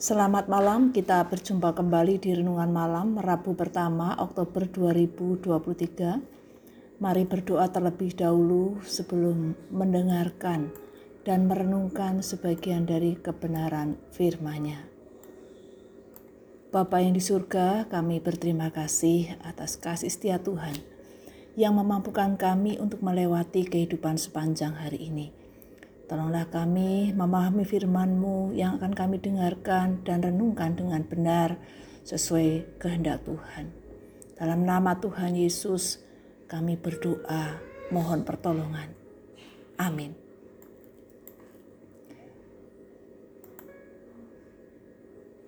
Selamat malam, kita berjumpa kembali di Renungan Malam Rabu pertama Oktober 2023. Mari berdoa terlebih dahulu sebelum mendengarkan dan merenungkan sebagian dari kebenaran firman-Nya. Bapa yang di surga, kami berterima kasih atas kasih setia Tuhan yang memampukan kami untuk melewati kehidupan sepanjang hari ini. Tolonglah kami memahami firman-Mu yang akan kami dengarkan dan renungkan dengan benar sesuai kehendak Tuhan. Dalam nama Tuhan Yesus kami berdoa mohon pertolongan. Amin.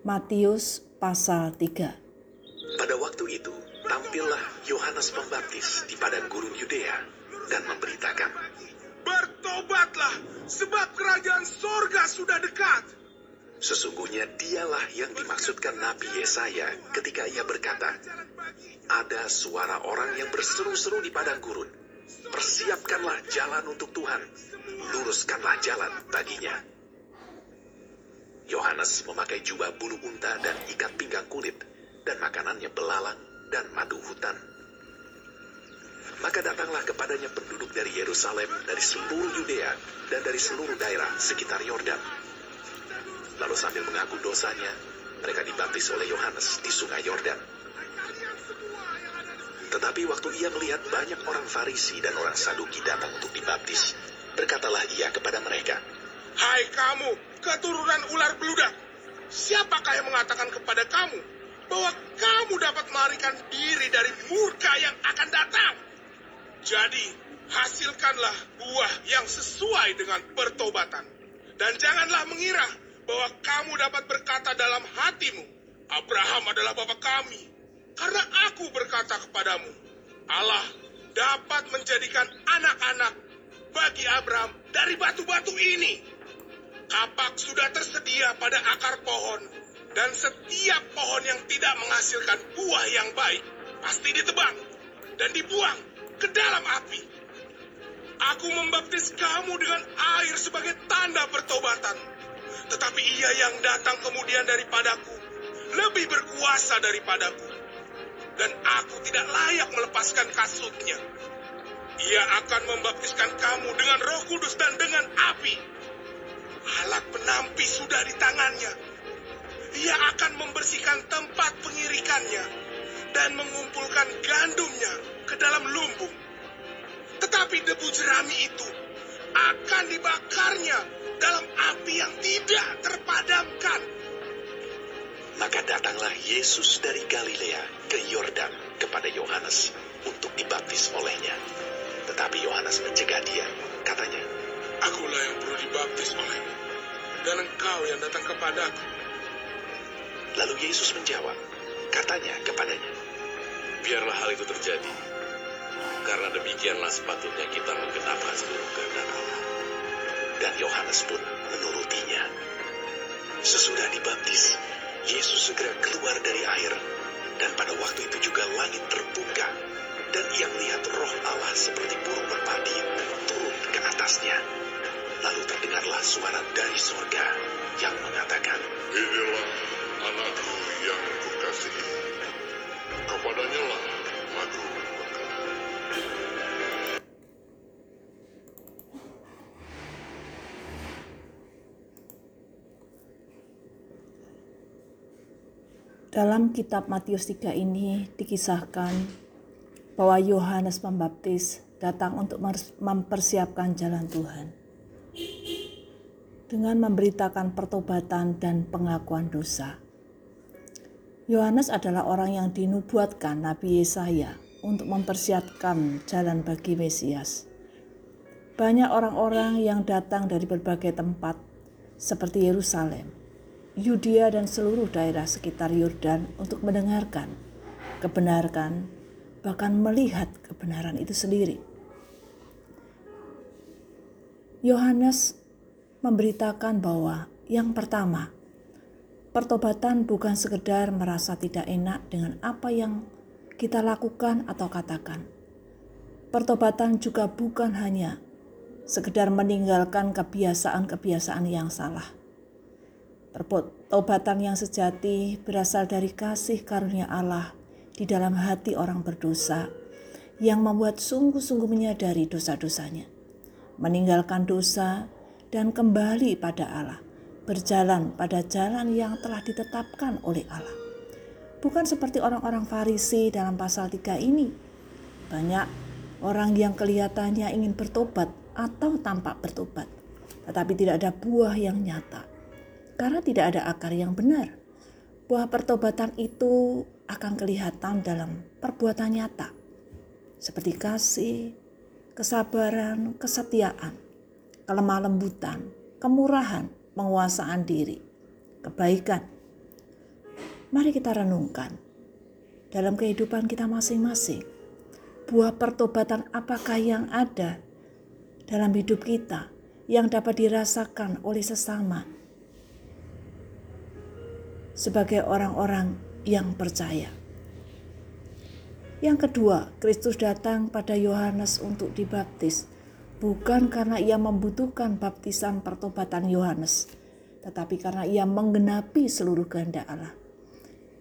Matius pasal 3 Pada waktu itu, tampillah Yohanes Pembaptis di padang gurun Yudea dan memberitakan, Bertobatlah, sebab kerajaan sorga sudah dekat. Sesungguhnya dialah yang dimaksudkan Nabi Yesaya ketika ia berkata, Ada suara orang yang berseru-seru di padang gurun. Persiapkanlah jalan untuk Tuhan, luruskanlah jalan baginya. Yohanes memakai jubah bulu unta dan ikat pinggang kulit, dan makanannya belalang dan madu hutan. Maka datanglah kepadanya penduduk dari Yerusalem, dari seluruh Yudea, dan dari seluruh daerah sekitar Yordan. Lalu sambil mengaku dosanya, mereka dibaptis oleh Yohanes di sungai Yordan. Tetapi waktu ia melihat banyak orang Farisi dan orang Saduki datang untuk dibaptis, berkatalah ia kepada mereka, Hai kamu, keturunan ular beludak. Siapakah yang mengatakan kepada kamu bahwa kamu dapat melarikan diri dari murka yang akan datang? Jadi, hasilkanlah buah yang sesuai dengan pertobatan. Dan janganlah mengira bahwa kamu dapat berkata dalam hatimu, Abraham adalah bapa kami. Karena aku berkata kepadamu, Allah dapat menjadikan anak-anak bagi Abraham dari batu-batu ini. Kapak sudah tersedia pada akar pohon, dan setiap pohon yang tidak menghasilkan buah yang baik pasti ditebang dan dibuang ke dalam api. Aku membaptis kamu dengan air sebagai tanda pertobatan. Tetapi ia yang datang kemudian daripadaku lebih berkuasa daripadaku. Dan aku tidak layak melepaskan kasutnya. Ia akan membaptiskan kamu dengan roh kudus dan dengan api. Alat penampi sudah di tangannya. Ia akan membersihkan tempat pengirikannya dan mengumpulkan gandumnya ke dalam lumbung. Tetapi debu jerami itu akan dibakarnya dalam api yang tidak terpadamkan. Maka datanglah Yesus dari Galilea ke Yordan kepada Yohanes untuk dibaptis olehnya. Tetapi Yohanes mencegah dia, katanya, Akulah yang perlu dibaptis olehmu, dan engkau yang datang kepadaku. Lalu Yesus menjawab, katanya kepadanya, Biarlah hal itu terjadi, karena demikianlah sepatutnya kita menggenapkan seluruh kehendak Allah. Dan Yohanes pun menurutinya. Sesudah dibaptis, Yesus segera keluar dari air, dan pada waktu itu juga langit terbuka, dan ia melihat roh Allah seperti burung merpati turun ke atasnya. Lalu terdengarlah suara dari sorga yang mengatakan, Inilah Dalam kitab Matius 3 ini dikisahkan bahwa Yohanes Pembaptis datang untuk mempersiapkan jalan Tuhan. Dengan memberitakan pertobatan dan pengakuan dosa. Yohanes adalah orang yang dinubuatkan Nabi Yesaya untuk mempersiapkan jalan bagi Mesias. Banyak orang-orang yang datang dari berbagai tempat seperti Yerusalem, Yudea dan seluruh daerah sekitar Yordan untuk mendengarkan, kebenarkan, bahkan melihat kebenaran itu sendiri. Yohanes memberitakan bahwa yang pertama, pertobatan bukan sekedar merasa tidak enak dengan apa yang kita lakukan atau katakan. Pertobatan juga bukan hanya sekedar meninggalkan kebiasaan-kebiasaan yang salah. Pertobatan yang sejati berasal dari kasih karunia Allah di dalam hati orang berdosa yang membuat sungguh-sungguh menyadari dosa-dosanya, meninggalkan dosa dan kembali pada Allah, berjalan pada jalan yang telah ditetapkan oleh Allah. Bukan seperti orang-orang Farisi dalam pasal 3 ini. Banyak orang yang kelihatannya ingin bertobat atau tampak bertobat, tetapi tidak ada buah yang nyata karena tidak ada akar yang benar. Buah pertobatan itu akan kelihatan dalam perbuatan nyata, seperti kasih, kesabaran, kesetiaan, kelemah lembutan, kemurahan, penguasaan diri, kebaikan. Mari kita renungkan dalam kehidupan kita masing-masing. Buah pertobatan apakah yang ada dalam hidup kita yang dapat dirasakan oleh sesama sebagai orang-orang yang percaya. Yang kedua, Kristus datang pada Yohanes untuk dibaptis, bukan karena ia membutuhkan baptisan pertobatan Yohanes, tetapi karena ia menggenapi seluruh kehendak Allah.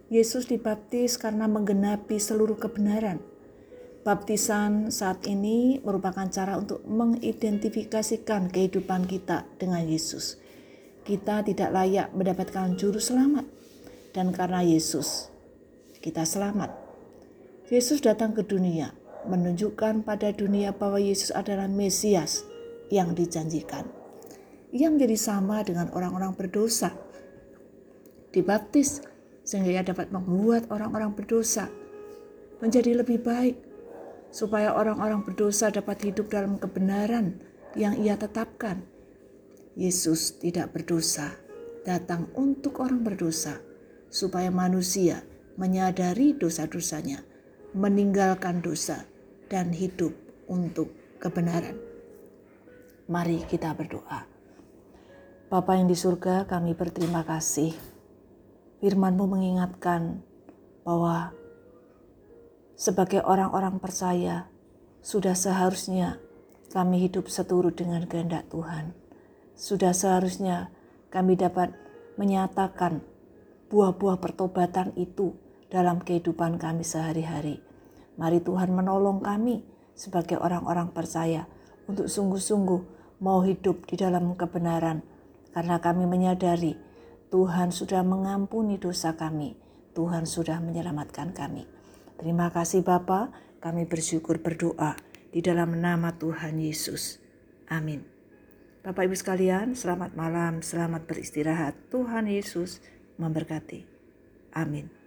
Yesus dibaptis karena menggenapi seluruh kebenaran. Baptisan saat ini merupakan cara untuk mengidentifikasikan kehidupan kita dengan Yesus. Kita tidak layak mendapatkan juru selamat, dan karena Yesus kita selamat. Yesus datang ke dunia menunjukkan pada dunia bahwa Yesus adalah Mesias yang dijanjikan. Ia menjadi sama dengan orang-orang berdosa. Dibaptis sehingga ia dapat membuat orang-orang berdosa menjadi lebih baik supaya orang-orang berdosa dapat hidup dalam kebenaran yang ia tetapkan. Yesus tidak berdosa, datang untuk orang berdosa supaya manusia menyadari dosa-dosanya, meninggalkan dosa, dan hidup untuk kebenaran. Mari kita berdoa. Bapa yang di surga, kami berterima kasih. Firman-Mu mengingatkan bahwa sebagai orang-orang percaya, sudah seharusnya kami hidup seturut dengan kehendak Tuhan. Sudah seharusnya kami dapat menyatakan buah-buah pertobatan itu dalam kehidupan kami sehari-hari. Mari Tuhan menolong kami sebagai orang-orang percaya untuk sungguh-sungguh mau hidup di dalam kebenaran karena kami menyadari Tuhan sudah mengampuni dosa kami. Tuhan sudah menyelamatkan kami. Terima kasih Bapa, kami bersyukur berdoa di dalam nama Tuhan Yesus. Amin. Bapak Ibu sekalian, selamat malam, selamat beristirahat. Tuhan Yesus memberkati. Amin.